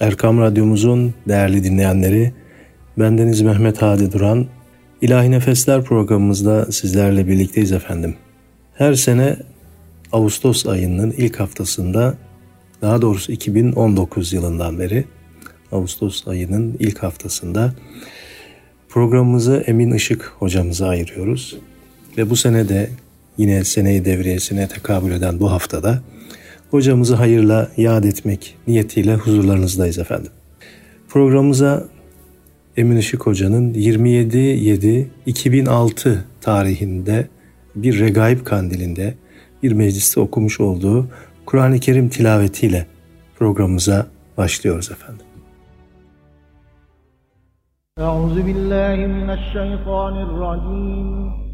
Erkam Radyomuzun değerli dinleyenleri, bendeniz Mehmet Hadi Duran, İlahi Nefesler programımızda sizlerle birlikteyiz efendim. Her sene Ağustos ayının ilk haftasında, daha doğrusu 2019 yılından beri Ağustos ayının ilk haftasında programımızı Emin Işık hocamıza ayırıyoruz. Ve bu sene de yine seneyi devriyesine tekabül eden bu haftada hocamızı hayırla yad etmek niyetiyle huzurlarınızdayız efendim. Programımıza Emin Işık Hoca'nın 27-7-2006 tarihinde bir regaib kandilinde bir mecliste okumuş olduğu Kur'an-ı Kerim tilavetiyle programımıza başlıyoruz efendim. Euzubillahimineşşeytanirracim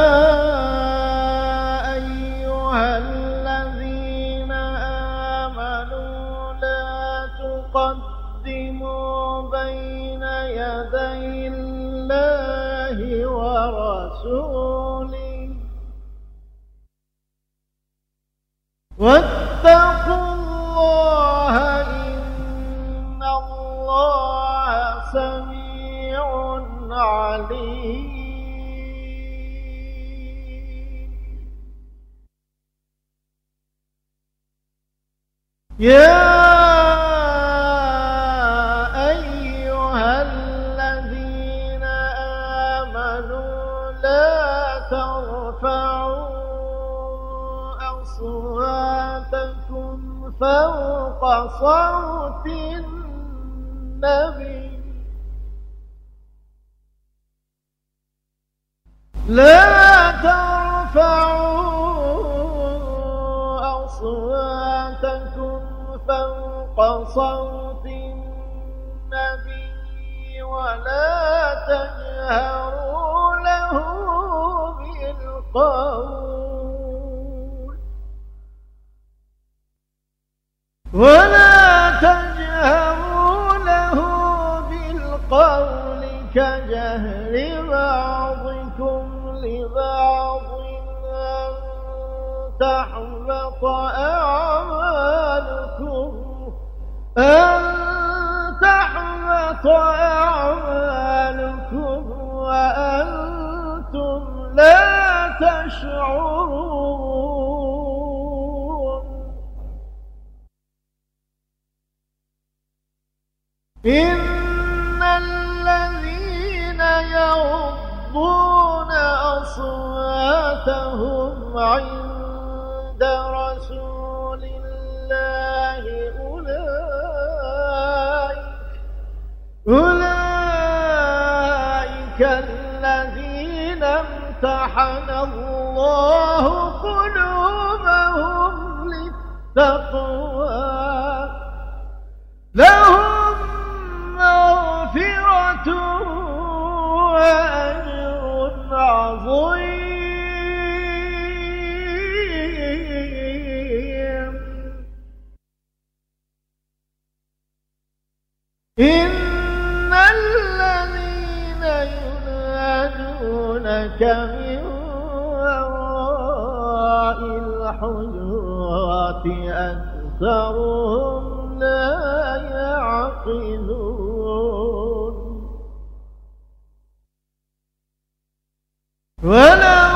واتقوا الله إن الله سميع عليم. يا فوق صوت النبي. لا ترفعوا أصواتكم فوق صوت النبي ولا تجهروا له بالقول. ولا تجهروا له بالقول كجهر بعضكم لبعض أن تحبط أعمالكم أن تحبط أعمالكم وأنتم لا تشعرون إن الذين يغضون أصواتهم عند رسول الله أولئك أولئك الذين امتحن الله قلوبهم للتقوى لهم عظيم. إن الذين ينادونك من وراء الحجرات أكثرهم لا يعقلون. ولو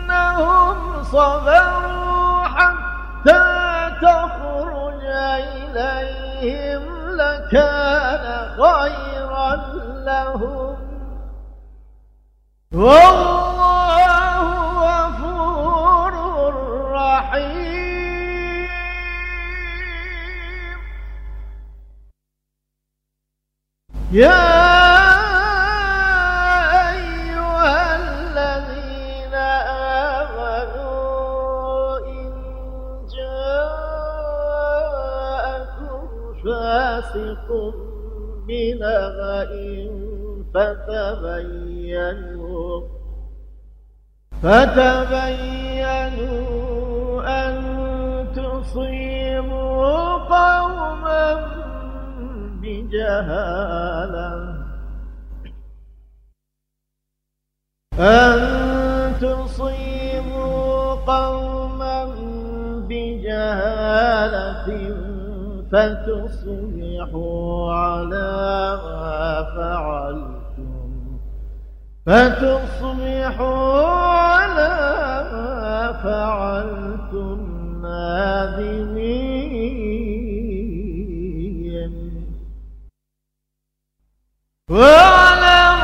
أنهم صبروا حتى تخرج إليهم لكان خيرا لهم. والله غفور رحيم. يا فاسق بنبأ فتبينوا فتبينوا أن تصيبوا قوما بجهالة. أن تصيبوا قوما بجهالة. فتصبحوا على ما فعلتم. فتصبحوا على ما فعلتم نادمين. واعلموا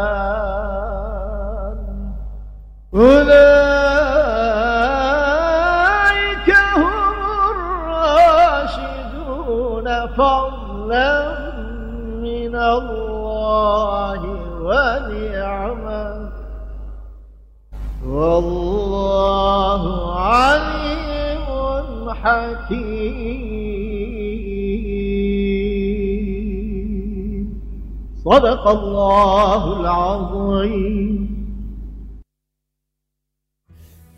أولئك هم الراشدون فضلا من الله ونعمة. والله عليم حكيم. صدق الله العظيم.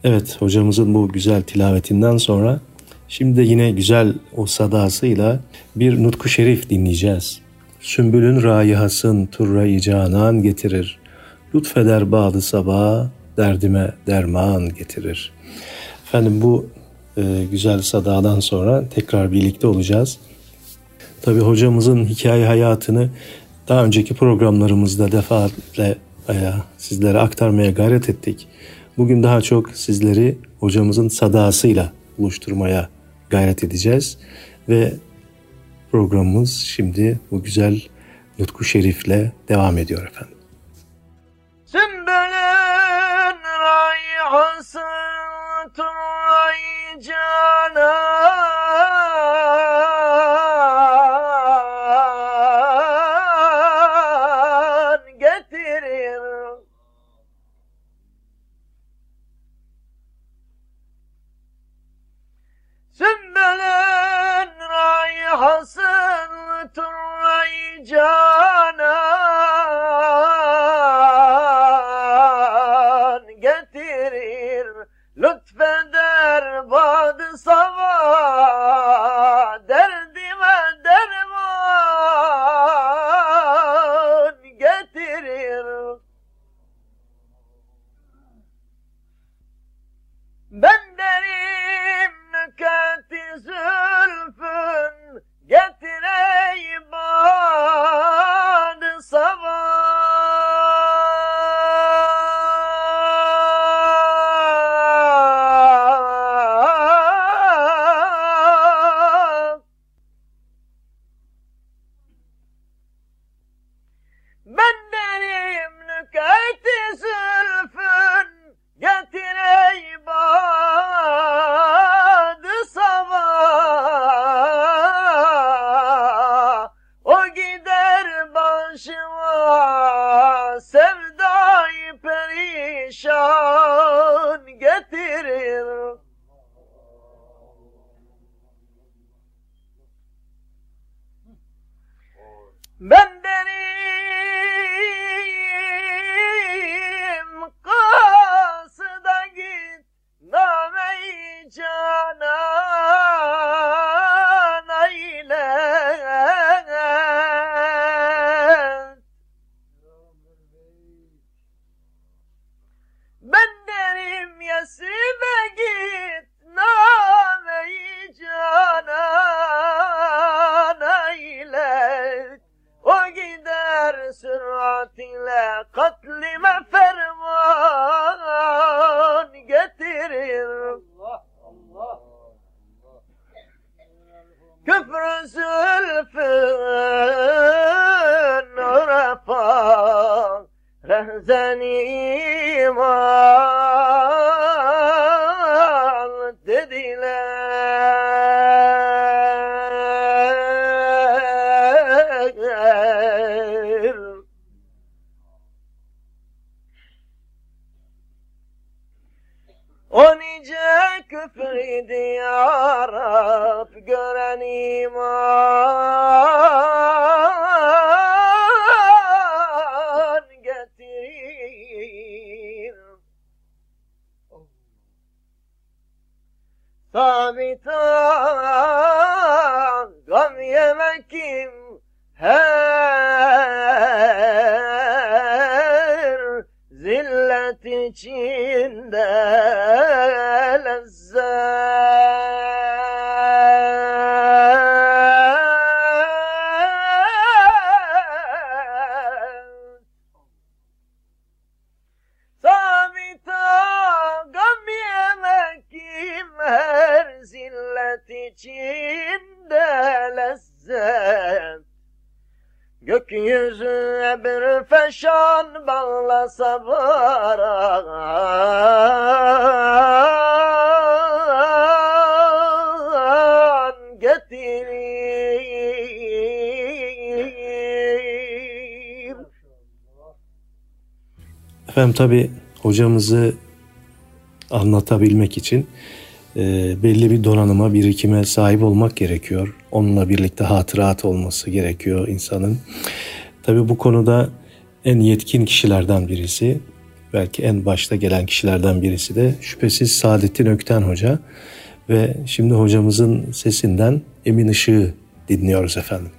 Evet hocamızın bu güzel tilavetinden sonra şimdi de yine güzel o sadasıyla bir nutku şerif dinleyeceğiz. Sümbülün rayihasın turra-i canan getirir. Lütfeder bağlı sabah derdime derman getirir. Efendim bu e, güzel sadadan sonra tekrar birlikte olacağız. Tabi hocamızın hikaye hayatını daha önceki programlarımızda defaatle e, sizlere aktarmaya gayret ettik. Bugün daha çok sizleri hocamızın sadasıyla buluşturmaya gayret edeceğiz. Ve programımız şimdi bu güzel Nutku Şerif'le devam ediyor efendim. Sümbülün rayhası turayı canan ile katlime ferman getirir. Allah, Allah, Allah. Küfrü zülfün urefa rehzen getirir. Efendim tabi hocamızı anlatabilmek için e, belli bir donanıma, birikime sahip olmak gerekiyor. Onunla birlikte hatırat olması gerekiyor insanın. Tabi bu konuda en yetkin kişilerden birisi, belki en başta gelen kişilerden birisi de şüphesiz Saadettin Ökten Hoca. Ve şimdi hocamızın sesinden Emin Işık'ı dinliyoruz efendim.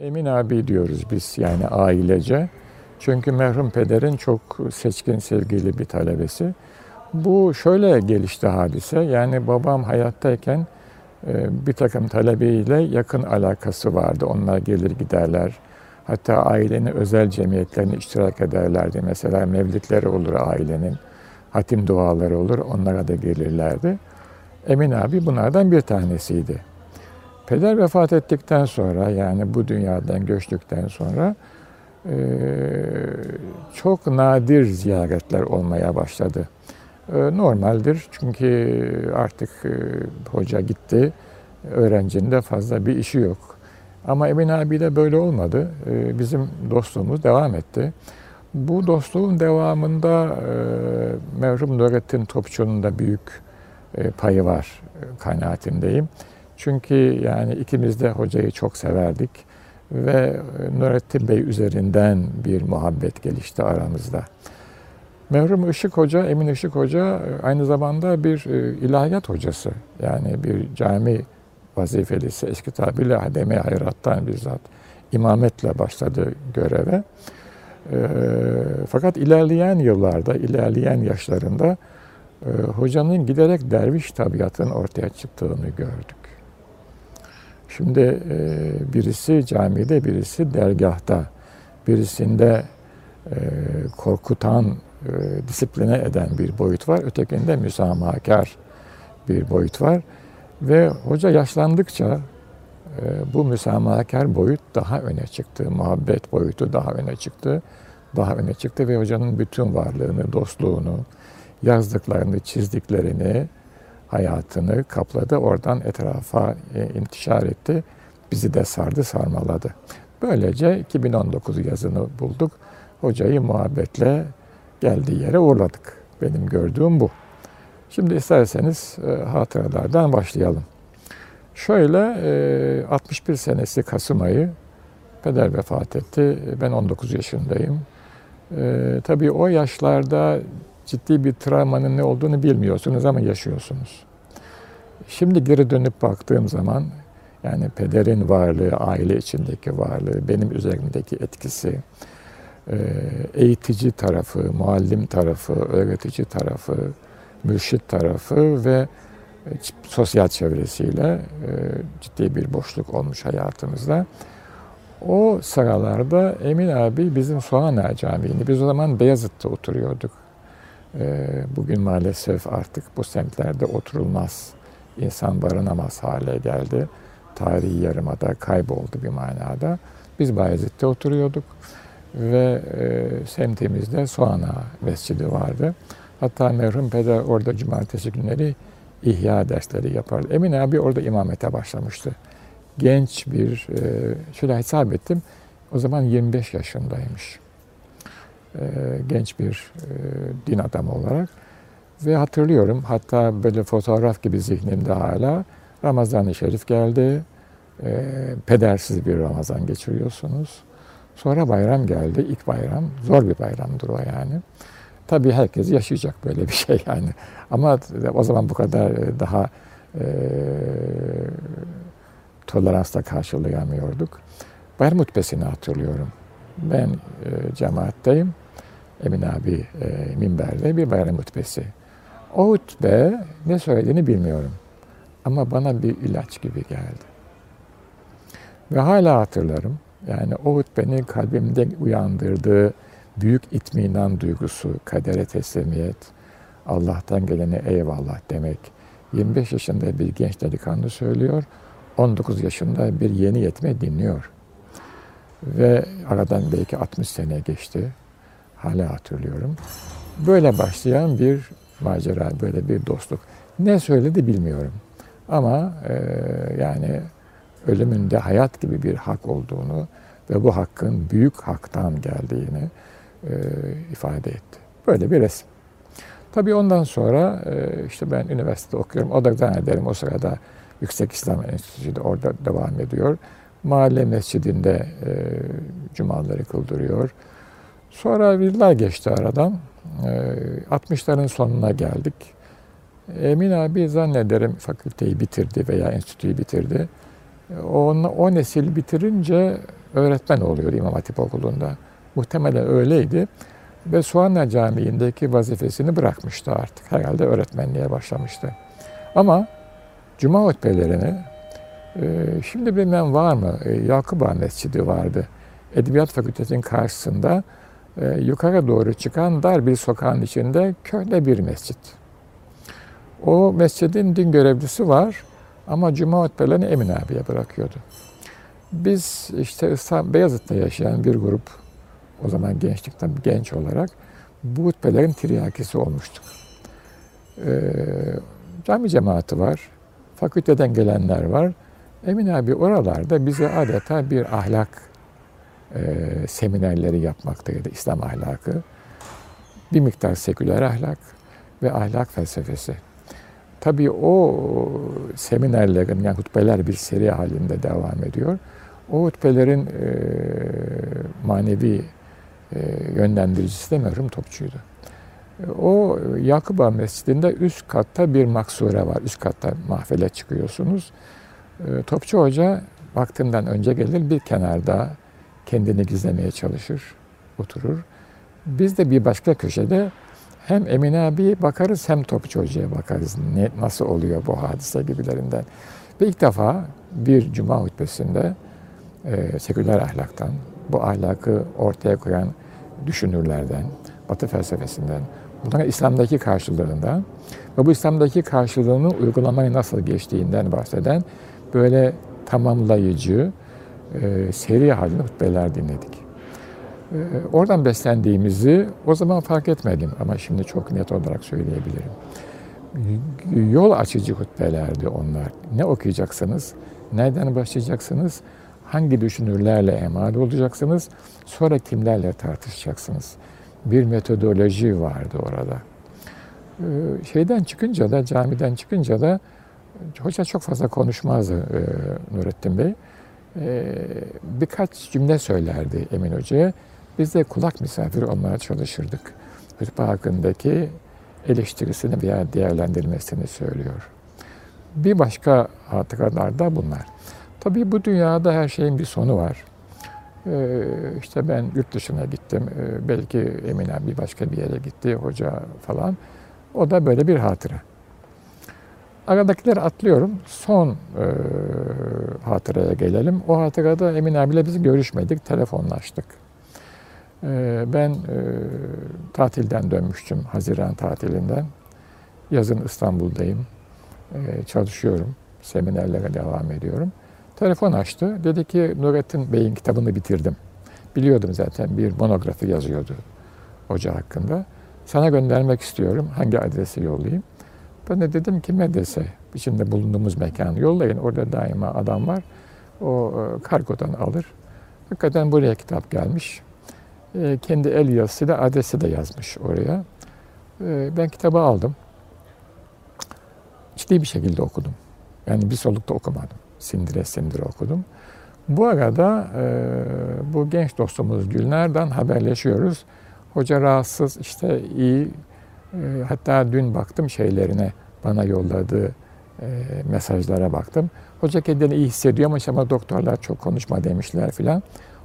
Emin abi diyoruz biz yani ailece. Çünkü merhum pederin çok seçkin sevgili bir talebesi. Bu şöyle gelişti hadise. Yani babam hayattayken e, bir takım talebeyle yakın alakası vardı. Onlar gelir giderler. Hatta ailenin özel cemiyetlerine iştirak ederlerdi. Mesela mevlitleri olur ailenin. Hatim duaları olur. Onlara da gelirlerdi. Emin abi bunlardan bir tanesiydi. Peder vefat ettikten sonra yani bu dünyadan göçtükten sonra e, çok nadir ziyaretler olmaya başladı. E, normaldir çünkü artık e, hoca gitti, öğrencinin de fazla bir işi yok. Ama Emin abi de böyle olmadı. E, bizim dostluğumuz devam etti. Bu dostluğun devamında e, merhum Nurettin Topçu'nun da büyük payı var e, kanaatindeyim. Çünkü yani ikimiz de hocayı çok severdik ve Nurettin Bey üzerinden bir muhabbet gelişti aramızda. Merhum Işık Hoca, Emin Işık Hoca aynı zamanda bir ilahiyat hocası. Yani bir cami vazifelisi, eski tabirle hademe hayrattan bizzat imametle başladı göreve. Fakat ilerleyen yıllarda, ilerleyen yaşlarında hocanın giderek derviş tabiatının ortaya çıktığını gördük. Şimdi birisi camide, birisi dergahta, birisinde korkutan, disipline eden bir boyut var. Ötekinde müsamahakar bir boyut var. Ve hoca yaşlandıkça bu müsamahakar boyut daha öne çıktı. Muhabbet boyutu daha öne çıktı. Daha öne çıktı ve hocanın bütün varlığını, dostluğunu, yazdıklarını, çizdiklerini, hayatını kapladı. Oradan etrafa intişar etti. Bizi de sardı, sarmaladı. Böylece 2019 yazını bulduk. Hocayı muhabbetle geldiği yere uğurladık. Benim gördüğüm bu. Şimdi isterseniz hatıralardan başlayalım. Şöyle 61 senesi Kasım ayı peder vefat etti. Ben 19 yaşındayım. Tabii o yaşlarda ciddi bir travmanın ne olduğunu bilmiyorsunuz ama yaşıyorsunuz. Şimdi geri dönüp baktığım zaman yani pederin varlığı, aile içindeki varlığı, benim üzerimdeki etkisi, eğitici tarafı, muallim tarafı, öğretici tarafı, mürşit tarafı ve sosyal çevresiyle ciddi bir boşluk olmuş hayatımızda. O sıralarda Emin abi bizim Soğan Camii'ni, biz o zaman Beyazıt'ta oturuyorduk. Bugün maalesef artık bu semtlerde oturulmaz. insan barınamaz hale geldi. Tarihi yarımada kayboldu bir manada. Biz Bayezid'de oturuyorduk ve e, semtimizde Soğana Mescidi vardı. Hatta merhum peder orada cumartesi günleri ihya dersleri yapardı. Emin abi orada imamete başlamıştı. Genç bir, şöyle hesap ettim, o zaman 25 yaşındaymış. E, genç bir e, din adamı olarak. Ve hatırlıyorum, hatta böyle fotoğraf gibi zihnimde hala Ramazan-ı Şerif geldi. E, pedersiz bir Ramazan geçiriyorsunuz. Sonra bayram geldi, ilk bayram. Zor bir bayramdır o yani. Tabii herkes yaşayacak böyle bir şey yani. Ama o zaman bu kadar e, daha e, toleransla karşılayamıyorduk. Bayram hutbesini hatırlıyorum. Ben e, cemaatteyim. Emin abi e, minberde bir bayram hutbesi. O hutbe ne söylediğini bilmiyorum. Ama bana bir ilaç gibi geldi. Ve hala hatırlarım. Yani o hutbenin kalbimde uyandırdığı büyük itminan duygusu, kadere teslimiyet, Allah'tan gelene eyvallah demek. 25 yaşında bir genç delikanlı söylüyor, 19 yaşında bir yeni yetme dinliyor. Ve aradan belki 60 sene geçti. Hala hatırlıyorum. Böyle başlayan bir macera, böyle bir dostluk. Ne söyledi bilmiyorum. Ama e, yani ölümünde hayat gibi bir hak olduğunu ve bu hakkın büyük haktan geldiğini e, ifade etti. Böyle bir resim. Tabii ondan sonra e, işte ben üniversitede okuyorum. O da zannederim o sırada Yüksek İslam Enstitüsü'de orada devam ediyor. Mahalle mescidinde e, cumaları kıldırıyor. Sonra yıllar geçti aradan. E, 60'ların sonuna geldik. Emin abi zannederim fakülteyi bitirdi veya enstitüyü bitirdi. O, o nesil bitirince öğretmen oluyor İmam Hatip Okulu'nda. Muhtemelen öyleydi. Ve Soğanlı Camii'ndeki vazifesini bırakmıştı artık. Herhalde öğretmenliğe başlamıştı. Ama Cuma hutbelerini şimdi bilmem var mı? E, Yakuba Mescidi vardı. Edebiyat Fakültesi'nin karşısında e, yukarı doğru çıkan dar bir sokağın içinde köhne bir mescit. O mescidin din görevlisi var ama cuma hutbelerini Emin abiye bırakıyordu. Biz işte İstanbul, Beyazıt'ta yaşayan bir grup o zaman gençlikten genç olarak bu hutbelerin tiryakisi olmuştuk. Ee, cami cemaati var, fakülteden gelenler var. Emin abi oralarda bize adeta bir ahlak e, seminerleri yapmaktaydı, İslam ahlakı. Bir miktar seküler ahlak ve ahlak felsefesi. Tabii o seminerlerin, yani hutbeler bir seri halinde devam ediyor. O hutbelerin e, manevi e, yönlendiricisi de merhum Topçu'ydu. O Yakuba Mescidi'nde üst katta bir maksure var. Üst katta mahfile çıkıyorsunuz. E, Topçu Hoca vaktinden önce gelir bir kenarda kendini gizlemeye çalışır, oturur. Biz de bir başka köşede hem Emine abi bakarız hem Topçu Hoca'ya bakarız. Ne, nasıl oluyor bu hadise gibilerinden. Ve ilk defa bir cuma hutbesinde e, seküler ahlaktan, bu ahlakı ortaya koyan düşünürlerden, Batı felsefesinden, bunların İslam'daki karşılığından ve bu İslam'daki karşılığını uygulamaya nasıl geçtiğinden bahseden böyle tamamlayıcı, e, seri halinde hutbeler dinledik. E, oradan beslendiğimizi o zaman fark etmedim ama şimdi çok net olarak söyleyebilirim. Yol açıcı hutbelerdi onlar. Ne okuyacaksınız, nereden başlayacaksınız, hangi düşünürlerle emal olacaksınız, sonra kimlerle tartışacaksınız. Bir metodoloji vardı orada. Ee, şeyden çıkınca da, camiden çıkınca da hoca çok fazla konuşmazdı e, Nurettin Bey. Ee, birkaç cümle söylerdi Emin Hoca'ya. Biz de kulak misafiri olmaya çalışırdık. Hutbe hakkındaki eleştirisini veya değerlendirmesini söylüyor. Bir başka hatıralar da bunlar. Tabii bu dünyada her şeyin bir sonu var. Ee, işte ben yurt dışına gittim. Ee, belki Emine bir başka bir yere gitti, hoca falan. O da böyle bir hatıra. Aradakileri atlıyorum. Son e, hatıraya gelelim. O hatırada Emin abiyle biz görüşmedik, telefonlaştık. E, ben e, tatilden dönmüştüm, Haziran tatilinden. Yazın İstanbul'dayım. e, çalışıyorum. Seminerlere devam ediyorum. Telefon açtı. Dedi ki Nurettin Bey'in kitabını bitirdim. Biliyordum zaten bir monografi yazıyordu hoca hakkında. Sana göndermek istiyorum. Hangi adresi yollayayım? Ben de dedim ki Medrese, içinde bulunduğumuz mekanı yollayın. Orada daima adam var. O e, kargodan alır. Hakikaten buraya kitap gelmiş. E, kendi el yazısıyla adresi de yazmış oraya. E, ben kitabı aldım. Ciddi bir şekilde okudum. Yani bir solukta okumadım. Sindire sindire okudum. Bu arada bu genç dostumuz Gülner'den haberleşiyoruz. Hoca rahatsız, işte iyi. Hatta dün baktım şeylerine, bana yolladığı mesajlara baktım. Hoca kendini iyi hissediyor ama doktorlar çok konuşma demişler filan.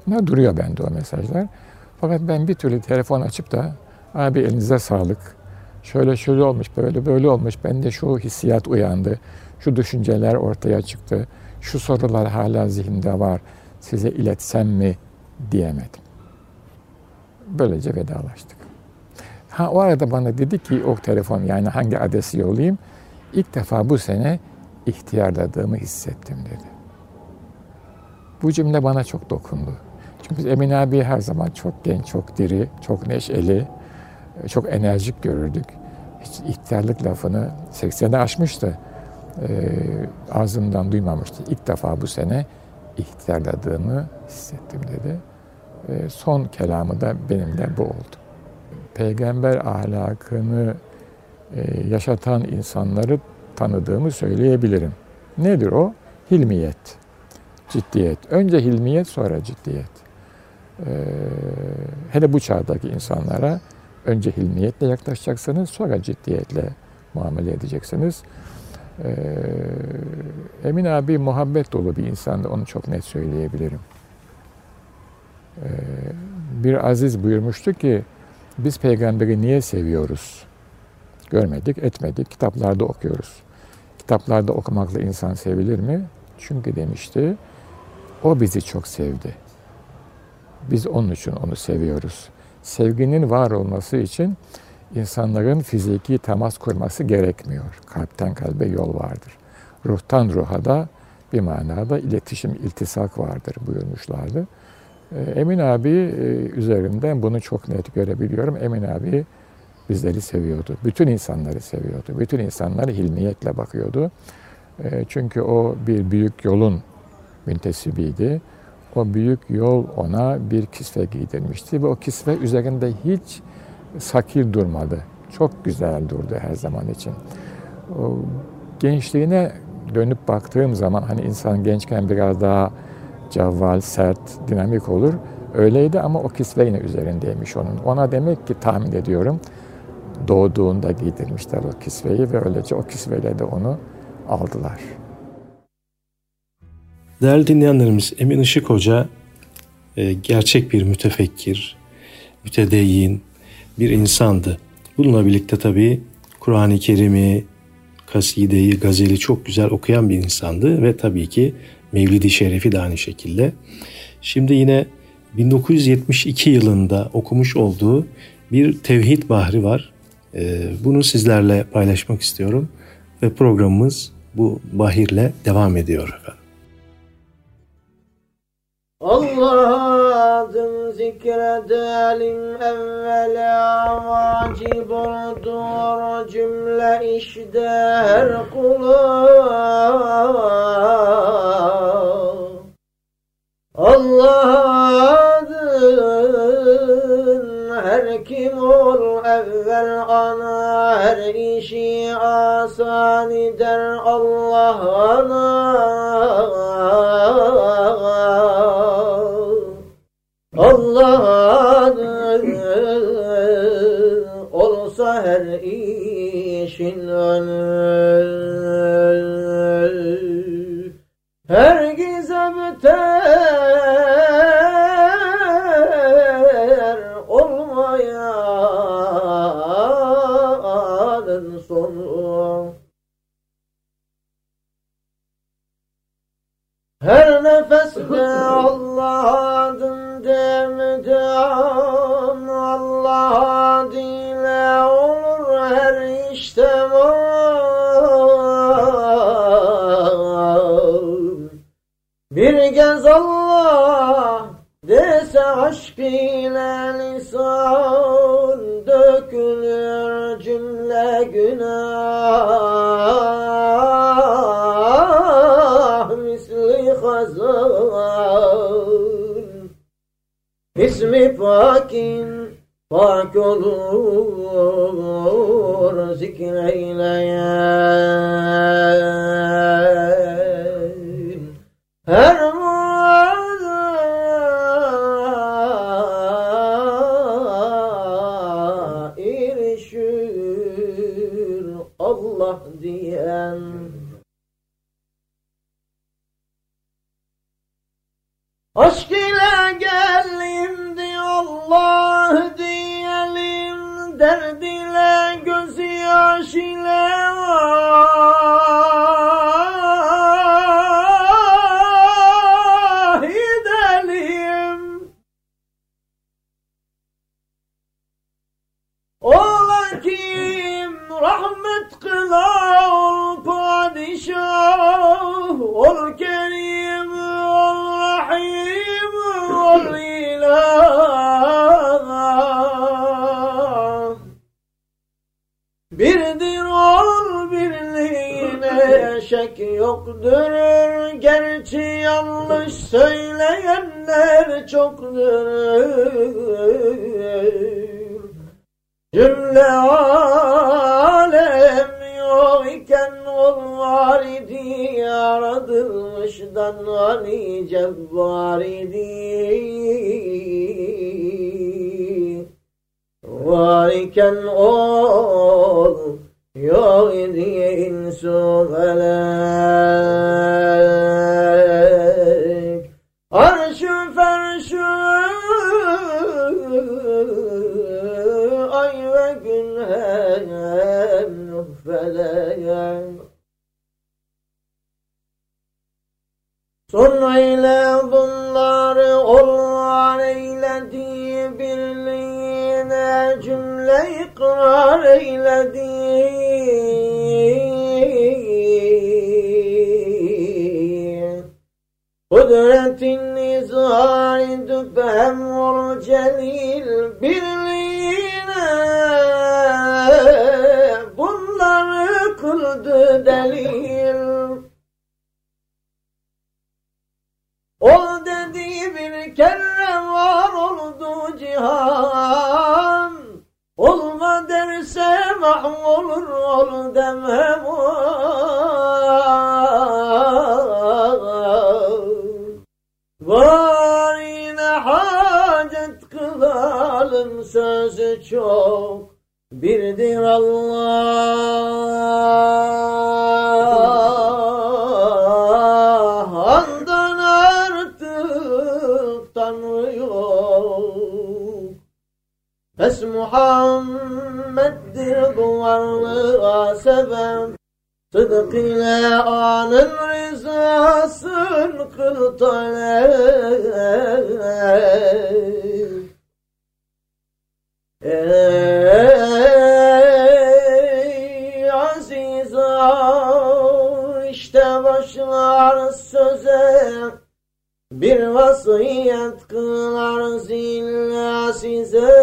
Bunlar duruyor bende o mesajlar. Fakat ben bir türlü telefon açıp da abi elinize sağlık. Şöyle şöyle olmuş, böyle böyle olmuş. Bende şu hissiyat uyandı. Şu düşünceler ortaya çıktı. Şu sorular hala zihnimde var. Size iletsem mi diyemedim. Böylece vedalaştık. Ha o arada bana dedi ki o telefon yani hangi adresi yollayayım? İlk defa bu sene ihtiyarladığımı hissettim dedi. Bu cümle bana çok dokundu. Çünkü Emin abi her zaman çok genç, çok diri, çok neşeli, çok enerjik görürdük. Hiç ihtiyarlık lafını 80'e aşmıştı. E, ağzımdan duymamıştı. İlk defa bu sene ihtiyarladığımı hissettim dedi. E, son kelamı da benim de bu oldu. Peygamber ahlakını e, yaşatan insanları tanıdığımı söyleyebilirim. Nedir o? Hilmiyet, ciddiyet. Önce hilmiyet sonra ciddiyet. Ee, hele bu çağdaki insanlara önce hilmiyetle yaklaşacaksınız, sonra ciddiyetle muamele edeceksiniz. Ee, Emin abi muhabbet dolu bir insandı, onu çok net söyleyebilirim. Bir aziz buyurmuştu ki, biz peygamberi niye seviyoruz? Görmedik, etmedik, kitaplarda okuyoruz. Kitaplarda okumakla insan sevilir mi? Çünkü demişti, o bizi çok sevdi. Biz onun için onu seviyoruz. Sevginin var olması için insanların fiziki temas kurması gerekmiyor. Kalpten kalbe yol vardır. Ruhtan ruha da bir manada iletişim, iltisak vardır buyurmuşlardı. Ee, Emin abi e, üzerinden bunu çok net görebiliyorum. Emin abi bizleri seviyordu. Bütün insanları seviyordu. Bütün insanları hilmiyetle bakıyordu. Ee, çünkü o bir büyük yolun müntesibiydi. O büyük yol ona bir kisve giydirmişti ve o kisve üzerinde hiç sakir durmadı. Çok güzel durdu her zaman için. O gençliğine dönüp baktığım zaman hani insan gençken biraz daha cavval, sert, dinamik olur. Öyleydi ama o kisve yine üzerindeymiş onun. Ona demek ki tahmin ediyorum doğduğunda giydirmişler o kisveyi ve öylece o kisveyle de onu aldılar. Değerli dinleyenlerimiz Emin Işık Hoca e, gerçek bir mütefekkir, mütedeyyin bir insandı. Bununla birlikte tabii Kur'an-ı Kerim'i, kasideyi, gazeli çok güzel okuyan bir insandı ve tabii ki Mevlid-i Şerif'i de aynı şekilde. Şimdi yine 1972 yılında okumuş olduğu bir Tevhid Bahri var. E, bunu sizlerle paylaşmak istiyorum ve programımız bu bahirle devam ediyor efendim. Allah adın zikredelim evvela vacip oldur cümle işte her kula Allah adın her kim ol evvel ana her işi asan eder Allah ana Allah olsa her işin önü. Her gizem ter olmayanın sonu. Her nefeste Allah adın demden Allah'a dile olur her işte var. Bir kez Allah dese aşk ile lisan dökülür cümle günah. Pakin pak olur zikreyleyen Cümle alem yok iken ol var idi Yaratılmıştan Ali cebbar idi. Var iken ol yok idi insu İzhari dübem ol celil birliğine bunları kıldı delil. Ol dedi bir kere var oldu cihan Olma derse mahvolur ol demem Var yine hacet kılalım sözü çok. Birdir Allah. Ondan artık Tanrı yok. Pes Muhammed'dir duvarlığa sebep Sıdk ile anın rızasın kıl talep Ey aziz ağa, işte başlar söze. Bir vasiyet kılar zilla size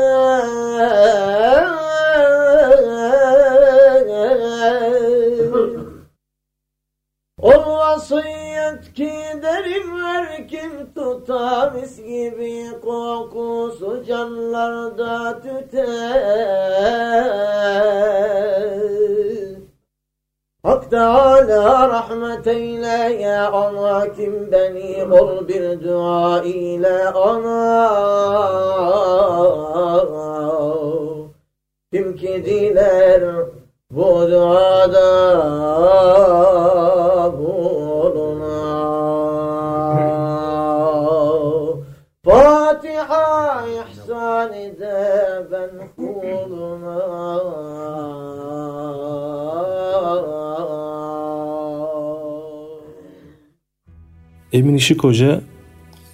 O vasiyet ki derinler kim tutar mis gibi kokusu canlarda tüter. Hak Teala rahmet eyle ya ana kim beni ol bir dua ile ana Kim ki diler bu duada buluna. Fatiha ihsan ede ben kuluna. Emin Işık Hoca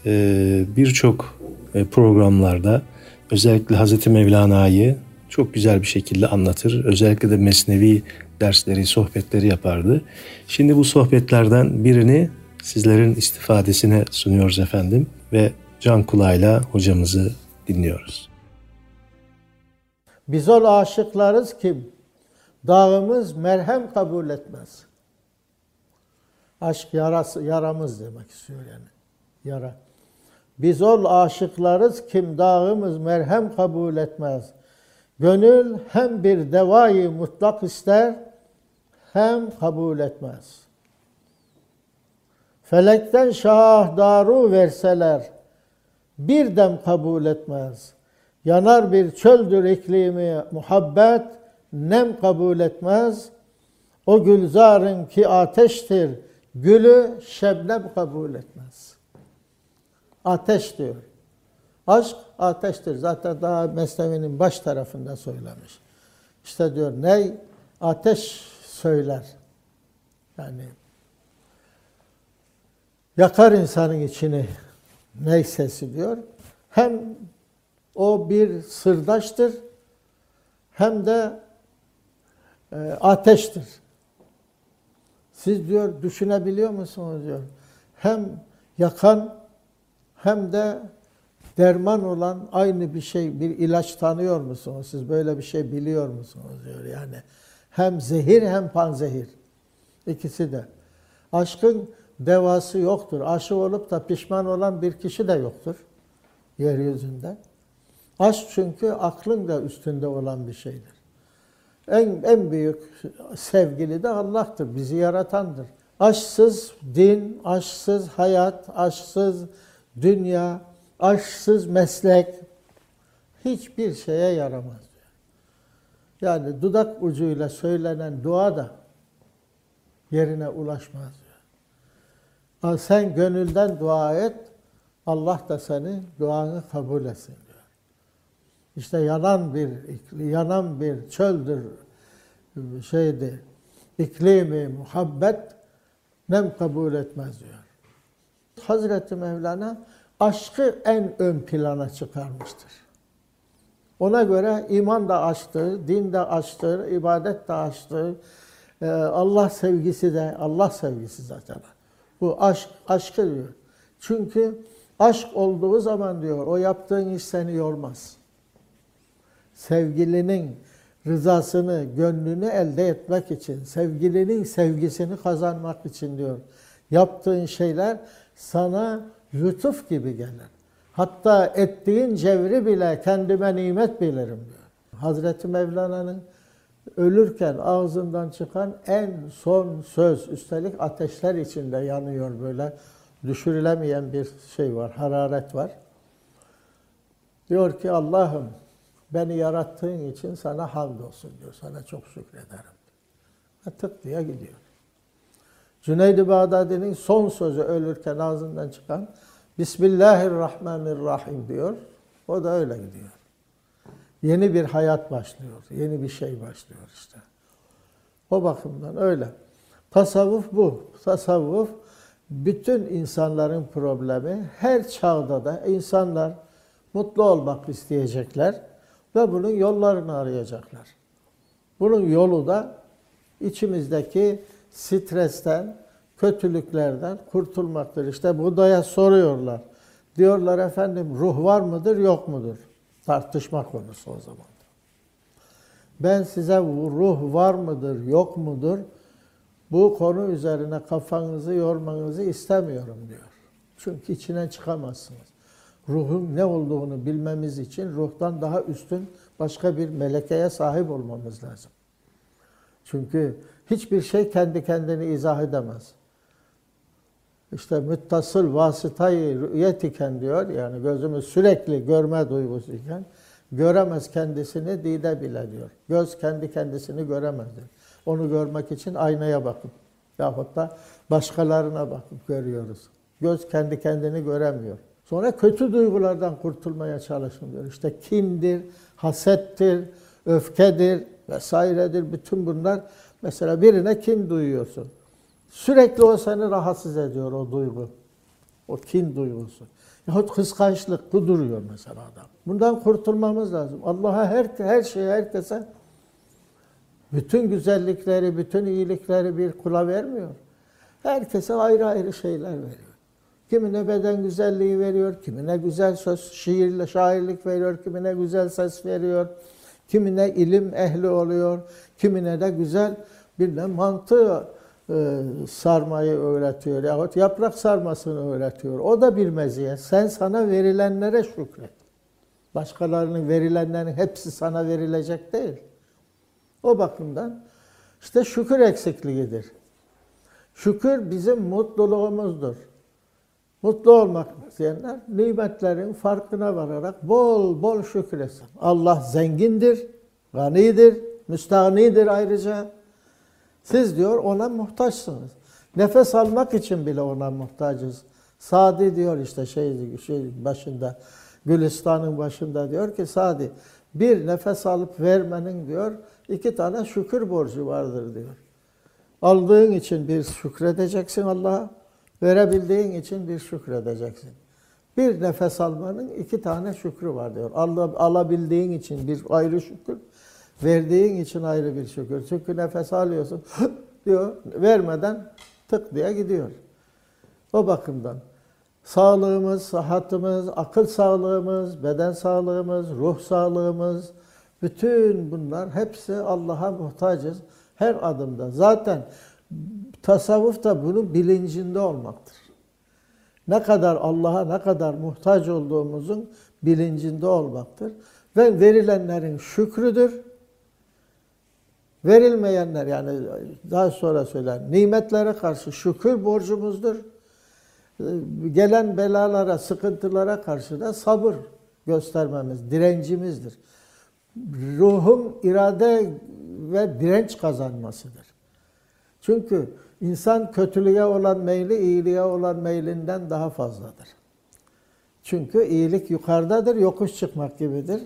e, birçok e, programlarda özellikle Hazreti Mevlana'yı çok güzel bir şekilde anlatır. Özellikle de mesnevi dersleri, sohbetleri yapardı. Şimdi bu sohbetlerden birini sizlerin istifadesine sunuyoruz efendim ve can kulağıyla hocamızı dinliyoruz. Biz ol aşıklarız ki dağımız merhem kabul etmez. Aşk yarası, yaramız demek istiyor yani. Yara. Biz ol aşıklarız kim dağımız merhem kabul etmez. Gönül hem bir devayı mutlak ister hem kabul etmez. Felekten şah daru verseler bir dem kabul etmez. Yanar bir çöldür iklimi muhabbet nem kabul etmez. O gülzarın ki ateştir gülü şebnem kabul etmez. Ateş diyor. Aşk ateştir. Zaten daha Mesnevi'nin baş tarafında söylemiş. İşte diyor ney? Ateş söyler. Yani yakar insanın içini ney sesi diyor. Hem o bir sırdaştır hem de e, ateştir. Siz diyor düşünebiliyor musunuz diyor. Hem yakan hem de derman olan aynı bir şey, bir ilaç tanıyor musunuz? Siz böyle bir şey biliyor musunuz diyor yani. Hem zehir hem panzehir. İkisi de. Aşkın devası yoktur. Aşık olup da pişman olan bir kişi de yoktur yeryüzünde. Aşk çünkü aklın da üstünde olan bir şeydir. En, en büyük sevgili de Allah'tır, bizi yaratandır. Aşksız din, aşksız hayat, aşksız dünya, aşksız meslek hiçbir şeye yaramaz. Yani dudak ucuyla söylenen dua da yerine ulaşmaz diyor. Sen gönülden dua et, Allah da seni duanı kabul etsin diyor. İşte yanan bir yanan bir çöldür şeydi. İklimi muhabbet nem kabul etmez diyor. Hazreti Mevlana aşkı en ön plana çıkarmıştır. Ona göre iman da aşktır, din de aşktır, ibadet de aşktır. Ee, Allah sevgisi de, Allah sevgisi zaten. Bu aşk, aşkı diyor. Çünkü aşk olduğu zaman diyor, o yaptığın iş seni yormaz. Sevgilinin rızasını, gönlünü elde etmek için, sevgilinin sevgisini kazanmak için diyor. Yaptığın şeyler sana lütuf gibi gelir. Hatta ettiğin cevri bile kendime nimet bilirim diyor. Hazreti Mevlana'nın ölürken ağzından çıkan en son söz, üstelik ateşler içinde yanıyor böyle düşürülemeyen bir şey var, hararet var. Diyor ki Allah'ım beni yarattığın için sana hamdolsun diyor. Sana çok şükrederim. Tık diye gidiyor. Cüneyd-i Bağdadi'nin son sözü ölürken ağzından çıkan Bismillahirrahmanirrahim diyor. O da öyle gidiyor. Yeni bir hayat başlıyor. Yeni bir şey başlıyor işte. O bakımdan öyle. Tasavvuf bu. Tasavvuf bütün insanların problemi. Her çağda da insanlar mutlu olmak isteyecekler ve bunun yollarını arayacaklar. Bunun yolu da içimizdeki stresten, kötülüklerden kurtulmaktır. İşte Buda'ya soruyorlar. Diyorlar efendim ruh var mıdır yok mudur? Tartışma konusu o zaman. Ben size ruh var mıdır yok mudur? Bu konu üzerine kafanızı yormanızı istemiyorum diyor. Çünkü içine çıkamazsınız. Ruhun ne olduğunu bilmemiz için ruhtan daha üstün başka bir melekeye sahip olmamız lazım. Çünkü hiçbir şey kendi kendini izah edemez. İşte müttasıl vasıtayı rüyet iken diyor, yani gözümüz sürekli görme duygusu iken, göremez kendisini dide bile diyor. Göz kendi kendisini göremez diyor. Onu görmek için aynaya bakıp yahut da başkalarına bakıp görüyoruz. Göz kendi kendini göremiyor. Sonra kötü duygulardan kurtulmaya çalışın diyor. İşte kindir, hasettir, öfkedir vesairedir. Bütün bunlar mesela birine kin duyuyorsun. Sürekli o seni rahatsız ediyor o duygu. O kin duygusu. Yahut kıskançlık bu mesela adam. Bundan kurtulmamız lazım. Allah'a her, her şeyi herkese bütün güzellikleri, bütün iyilikleri bir kula vermiyor. Herkese ayrı ayrı şeyler veriyor. Kimine beden güzelliği veriyor, kimine güzel söz, şiirle şairlik veriyor, kimine güzel ses veriyor, kimine ilim ehli oluyor, kimine de güzel bir de mantı e, sarmayı öğretiyor yahut yaprak sarmasını öğretiyor. O da bir meziyet. Sen sana verilenlere şükret. Başkalarının verilenlerin hepsi sana verilecek değil. O bakımdan işte şükür eksikliğidir. Şükür bizim mutluluğumuzdur. Mutlu olmak isteyenler nimetlerin farkına vararak bol bol şükretsin. Allah zengindir, ganidir, müstahnidir ayrıca. Siz diyor ona muhtaçsınız. Nefes almak için bile ona muhtacız. Sadi diyor işte şey, şey başında, Gülistan'ın başında diyor ki Sadi bir nefes alıp vermenin diyor iki tane şükür borcu vardır diyor. Aldığın için bir şükredeceksin Allah'a, verebildiğin için bir şükredeceksin. Bir nefes almanın iki tane şükrü var diyor. Alabildiğin için bir ayrı şükür, verdiğin için ayrı bir şükür. Çünkü nefes alıyorsun diyor, vermeden tık diye gidiyor. O bakımdan sağlığımız, sıhhatimiz, akıl sağlığımız, beden sağlığımız, ruh sağlığımız, bütün bunlar hepsi Allah'a muhtacız her adımda. Zaten tasavvuf da bunun bilincinde olmaktır. Ne kadar Allah'a ne kadar muhtaç olduğumuzun bilincinde olmaktır. Ve verilenlerin şükrüdür. Verilmeyenler yani daha sonra söyler nimetlere karşı şükür borcumuzdur. Gelen belalara, sıkıntılara karşı da sabır göstermemiz, direncimizdir. Ruhun irade ve direnç kazanmasıdır. Çünkü insan kötülüğe olan meyli iyiliğe olan meylinden daha fazladır. Çünkü iyilik yukarıdadır, yokuş çıkmak gibidir.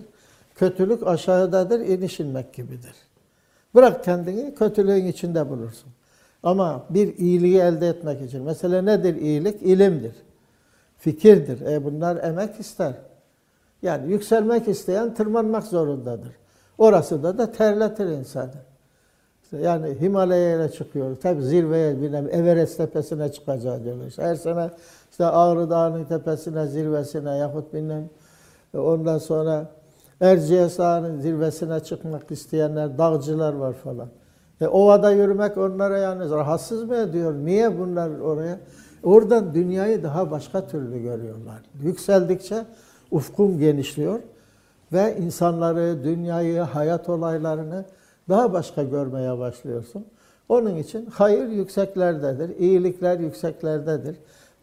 Kötülük aşağıdadır, iniş inmek gibidir. Bırak kendini kötülüğün içinde bulursun. Ama bir iyiliği elde etmek için. Mesela nedir iyilik? İlimdir. Fikirdir. E bunlar emek ister. Yani yükselmek isteyen tırmanmak zorundadır. Orası da da terletir insanı. Yani Himalaya'ya çıkıyor. Tabi zirveye bilmem Everest tepesine çıkacağız. İşte her sene işte Ağrı Dağı'nın tepesine, zirvesine yahut bilmem ondan sonra Erciyes Dağı'nın zirvesine çıkmak isteyenler, dağcılar var falan. E, ovada yürümek onlara yani rahatsız mı ediyor? Niye bunlar oraya? Oradan dünyayı daha başka türlü görüyorlar. Yükseldikçe ufkun genişliyor ve insanları, dünyayı, hayat olaylarını daha başka görmeye başlıyorsun. Onun için hayır yükseklerdedir, iyilikler yükseklerdedir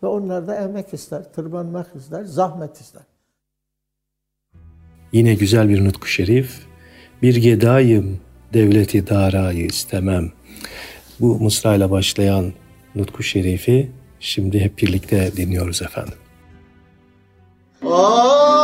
ve onlar da emek ister, tırmanmak ister, zahmet ister. Yine güzel bir nutku şerif. Bir gedayım, devleti darayı istemem. Bu mısrayla başlayan nutku şerifi şimdi hep birlikte dinliyoruz efendim. Aa!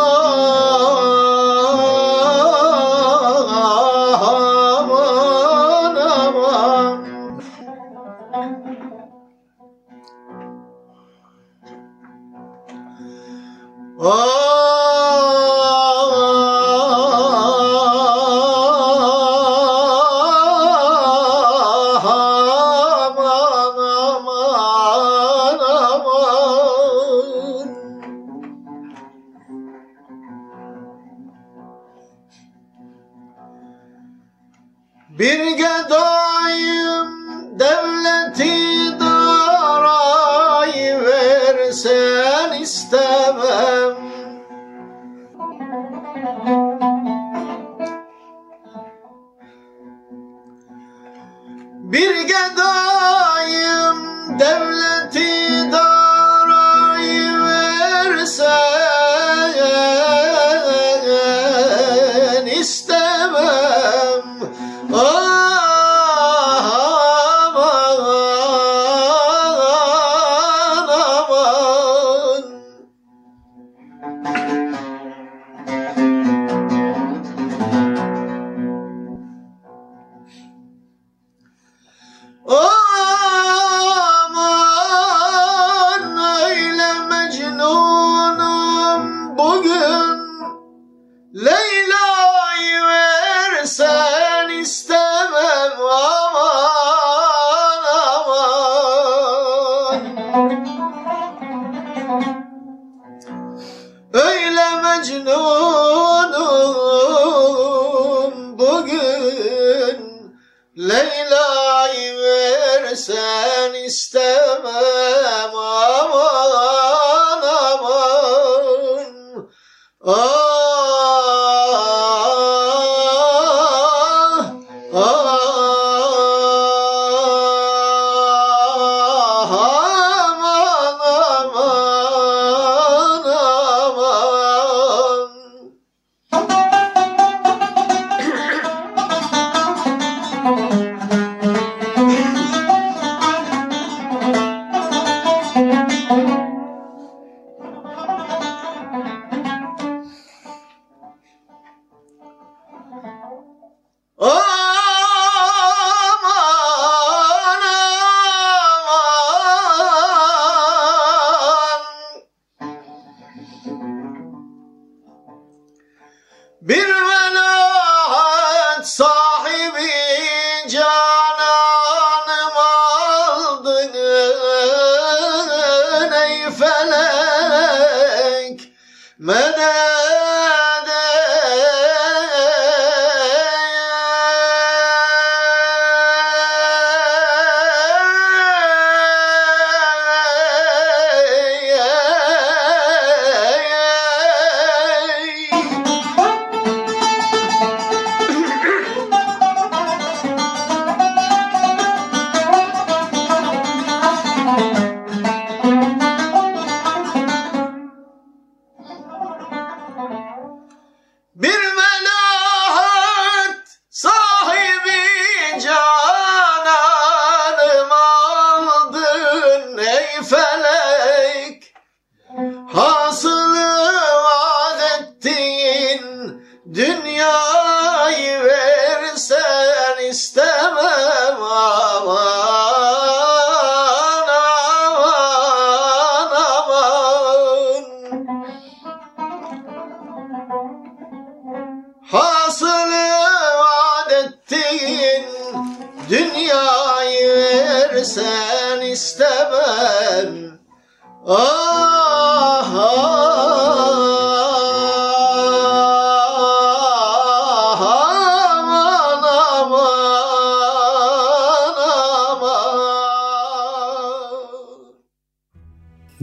Öyle mecnunum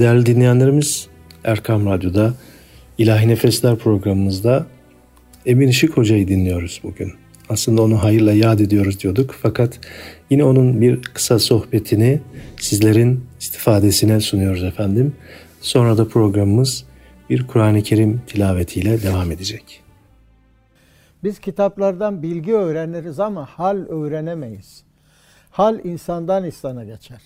Değerli dinleyenlerimiz Erkam Radyo'da İlahi Nefesler programımızda Emin Işık Hoca'yı dinliyoruz bugün. Aslında onu hayırla yad ediyoruz diyorduk fakat yine onun bir kısa sohbetini sizlerin istifadesine sunuyoruz efendim. Sonra da programımız bir Kur'an-ı Kerim tilavetiyle devam edecek. Biz kitaplardan bilgi öğreniriz ama hal öğrenemeyiz. Hal insandan insana geçer.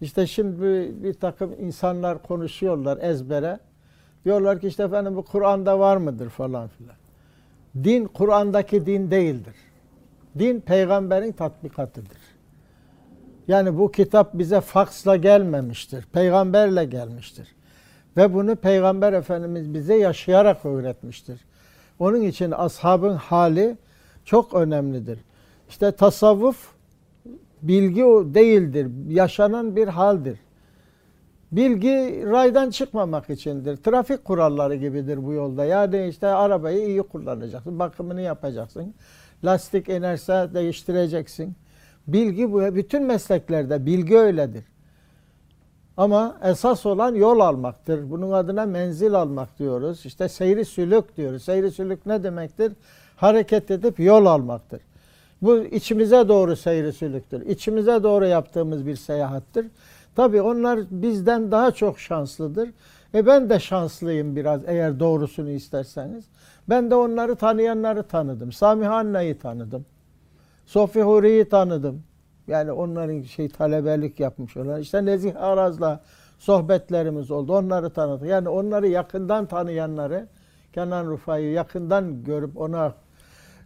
İşte şimdi bir, takım insanlar konuşuyorlar ezbere. Diyorlar ki işte efendim bu Kur'an'da var mıdır falan filan. Din Kur'an'daki din değildir. Din peygamberin tatbikatıdır. Yani bu kitap bize faksla gelmemiştir. Peygamberle gelmiştir. Ve bunu Peygamber Efendimiz bize yaşayarak öğretmiştir. Onun için ashabın hali çok önemlidir. İşte tasavvuf bilgi değildir. Yaşanan bir haldir. Bilgi raydan çıkmamak içindir. Trafik kuralları gibidir bu yolda. Yani işte arabayı iyi kullanacaksın, bakımını yapacaksın. Lastik inerse değiştireceksin. Bilgi bu. Bütün mesleklerde bilgi öyledir. Ama esas olan yol almaktır. Bunun adına menzil almak diyoruz. İşte seyri sülük diyoruz. Seyri sülük ne demektir? Hareket edip yol almaktır. Bu içimize doğru seyri sülüktür. İçimize doğru yaptığımız bir seyahattir. Tabi onlar bizden daha çok şanslıdır. E ben de şanslıyım biraz eğer doğrusunu isterseniz. Ben de onları tanıyanları tanıdım. Sami Anna'yı tanıdım. Sofi Huri'yi tanıdım. Yani onların şey talebelik yapmış olan. İşte Nezih Araz'la sohbetlerimiz oldu. Onları tanıdık. Yani onları yakından tanıyanları, Kenan Rufa'yı yakından görüp ona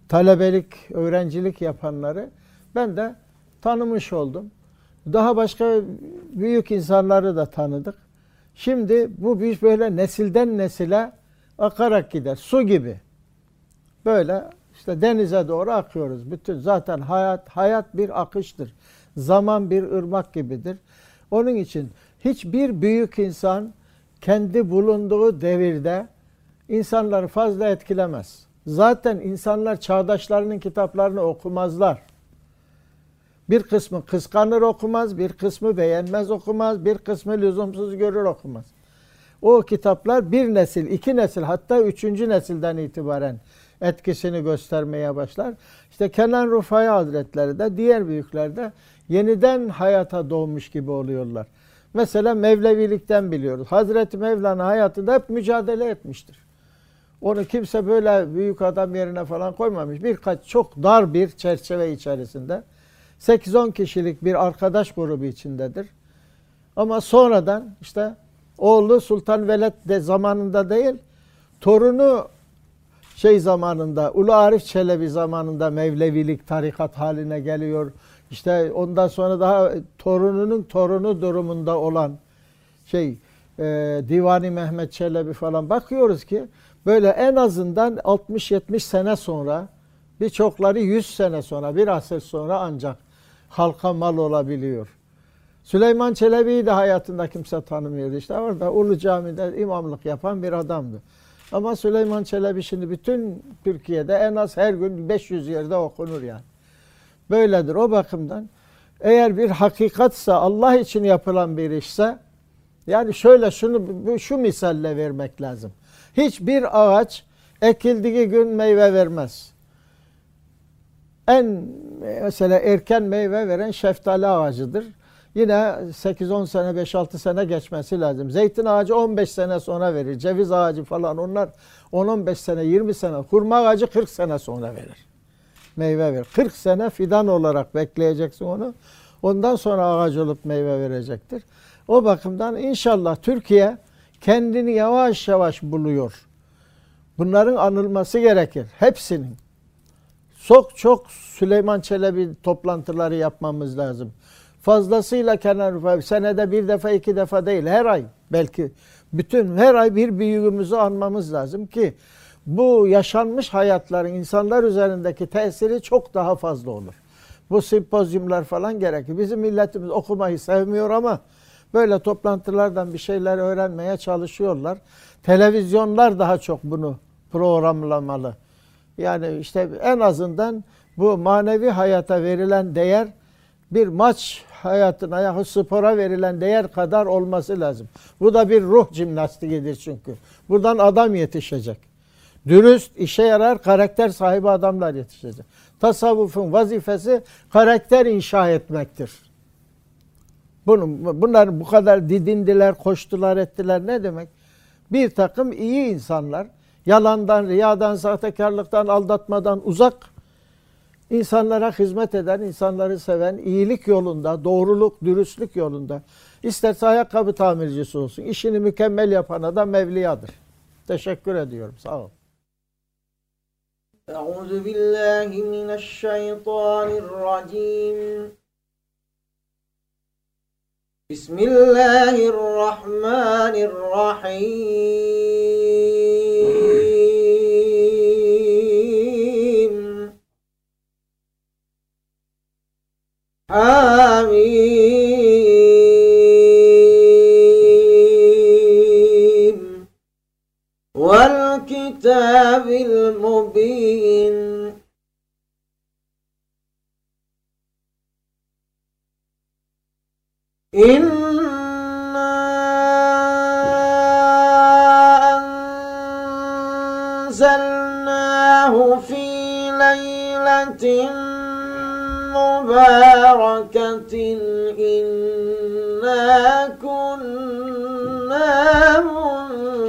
talebelik, öğrencilik yapanları ben de tanımış oldum. Daha başka büyük insanları da tanıdık. Şimdi bu bir böyle nesilden nesile akarak gider. Su gibi. Böyle işte denize doğru akıyoruz. Bütün zaten hayat hayat bir akıştır. Zaman bir ırmak gibidir. Onun için hiçbir büyük insan kendi bulunduğu devirde insanları fazla etkilemez. Zaten insanlar çağdaşlarının kitaplarını okumazlar. Bir kısmı kıskanır okumaz, bir kısmı beğenmez okumaz, bir kısmı lüzumsuz görür okumaz. O kitaplar bir nesil, iki nesil hatta üçüncü nesilden itibaren etkisini göstermeye başlar. İşte Kenan Rufai Hazretleri de diğer büyükler de yeniden hayata doğmuş gibi oluyorlar. Mesela Mevlevilikten biliyoruz. Hazreti Mevlana hayatında hep mücadele etmiştir. Onu kimse böyle büyük adam yerine falan koymamış. Birkaç çok dar bir çerçeve içerisinde 8-10 kişilik bir arkadaş grubu içindedir. Ama sonradan işte oğlu Sultan Veled de zamanında değil, torunu şey zamanında, Ulu Arif Çelebi zamanında Mevlevilik tarikat haline geliyor. İşte ondan sonra daha torununun torunu durumunda olan şey e, Divani Mehmet Çelebi falan bakıyoruz ki böyle en azından 60-70 sene sonra birçokları 100 sene sonra bir asır sonra ancak halka mal olabiliyor. Süleyman Çelebi'yi de hayatında kimse tanımıyordu. İşte orada Ulu Cami'de imamlık yapan bir adamdı. Ama Süleyman Çelebi şimdi bütün Türkiye'de en az her gün 500 yerde okunur yani. Böyledir o bakımdan. Eğer bir hakikatsa Allah için yapılan bir işse yani şöyle şunu şu misalle vermek lazım. Hiçbir ağaç ekildiği gün meyve vermez. En mesela erken meyve veren şeftali ağacıdır. Yine 8-10 sene, 5-6 sene geçmesi lazım. Zeytin ağacı 15 sene sonra verir. Ceviz ağacı falan onlar 10-15 sene, 20 sene. Hurma ağacı 40 sene sonra verir. Meyve verir. 40 sene fidan olarak bekleyeceksin onu. Ondan sonra ağaç olup meyve verecektir. O bakımdan inşallah Türkiye kendini yavaş yavaş buluyor. Bunların anılması gerekir. Hepsinin. Çok çok Süleyman Çelebi toplantıları yapmamız lazım. Fazlasıyla Kenan Rıfai senede bir defa iki defa değil her ay belki bütün her ay bir büyüğümüzü anmamız lazım ki bu yaşanmış hayatların insanlar üzerindeki tesiri çok daha fazla olur. Bu simpozyumlar falan gerekir. Bizim milletimiz okumayı sevmiyor ama böyle toplantılardan bir şeyler öğrenmeye çalışıyorlar. Televizyonlar daha çok bunu programlamalı. Yani işte en azından bu manevi hayata verilen değer bir maç hayatına ya spora verilen değer kadar olması lazım. Bu da bir ruh jimnastiğidir çünkü. Buradan adam yetişecek. Dürüst, işe yarar, karakter sahibi adamlar yetişecek. Tasavvufun vazifesi karakter inşa etmektir. Bunun, bunlar bu kadar didindiler, koştular, ettiler ne demek? Bir takım iyi insanlar, yalandan, riyadan, sahtekarlıktan, aldatmadan uzak insanlara hizmet eden, insanları seven, iyilik yolunda, doğruluk, dürüstlük yolunda. İsterse ayakkabı tamircisi olsun. işini mükemmel yapan adam Mevliya'dır. Teşekkür ediyorum. Sağ ol. أعوذ بالله من الشيطان الرجيم بسم الله الرحمن الرحيم. حميم والكتاب المبين. مباركة إنا كنا منذرين.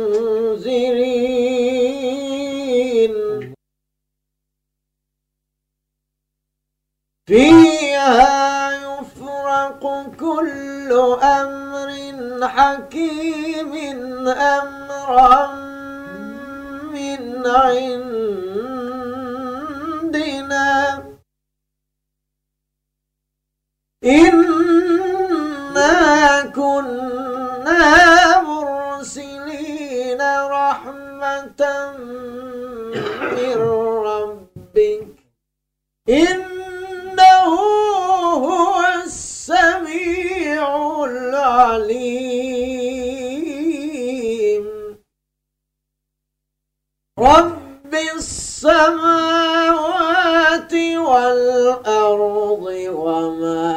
فيها يفرق كل أمر حكيم أمرا من عندنا. إنا كنا مرسلين رحمة من ربك إنه هو السميع العليم رب السماوات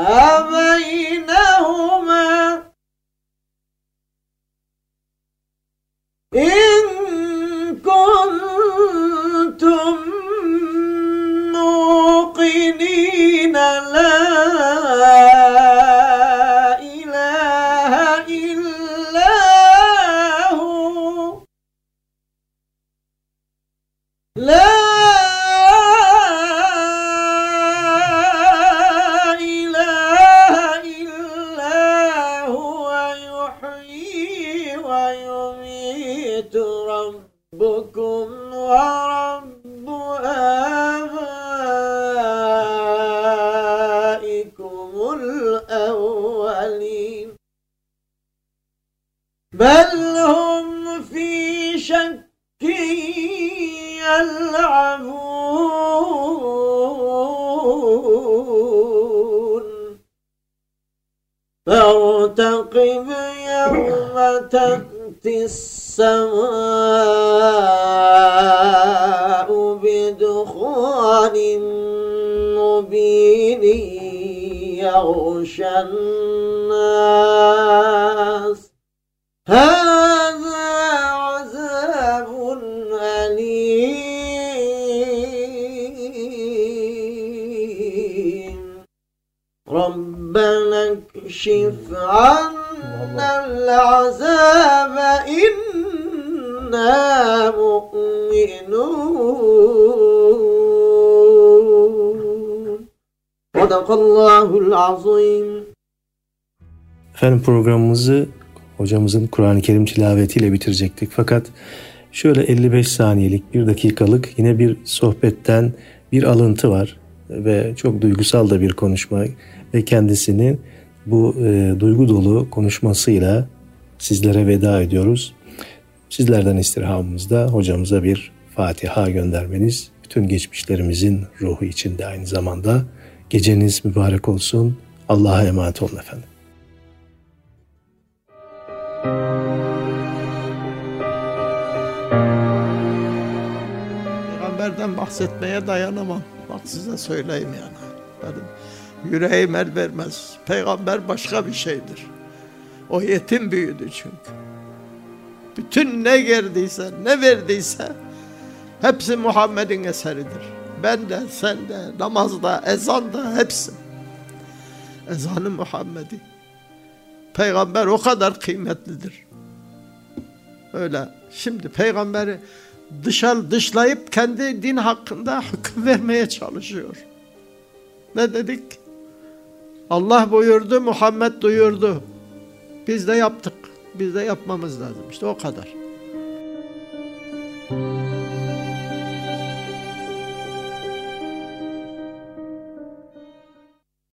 Um. العذاب إنا مؤمنون صدق الله العظيم Efendim programımızı hocamızın Kur'an-ı Kerim tilavetiyle bitirecektik. Fakat şöyle 55 saniyelik, bir dakikalık yine bir sohbetten bir alıntı var. Ve çok duygusal da bir konuşma ve kendisinin bu e, duygu dolu konuşmasıyla sizlere veda ediyoruz. Sizlerden istirhamımızda hocamıza bir Fatiha göndermeniz, bütün geçmişlerimizin ruhu içinde aynı zamanda geceniz mübarek olsun. Allah'a emanet olun efendim. Peygamberden bahsetmeye dayanamam. Bak size söyleyeyim yani. Benim yüreğim el vermez. Peygamber başka bir şeydir. O yetim büyüdü çünkü. Bütün ne geldiyse, ne verdiyse hepsi Muhammed'in eseridir. Ben de, sen de, namazda, ezanda hepsi. Ezanı Muhammed'i. Peygamber o kadar kıymetlidir. Öyle. Şimdi peygamberi dışarı dışlayıp kendi din hakkında hüküm vermeye çalışıyor. Ne dedik? Allah buyurdu, Muhammed duyurdu. Biz de yaptık. Biz de yapmamız lazım. İşte o kadar.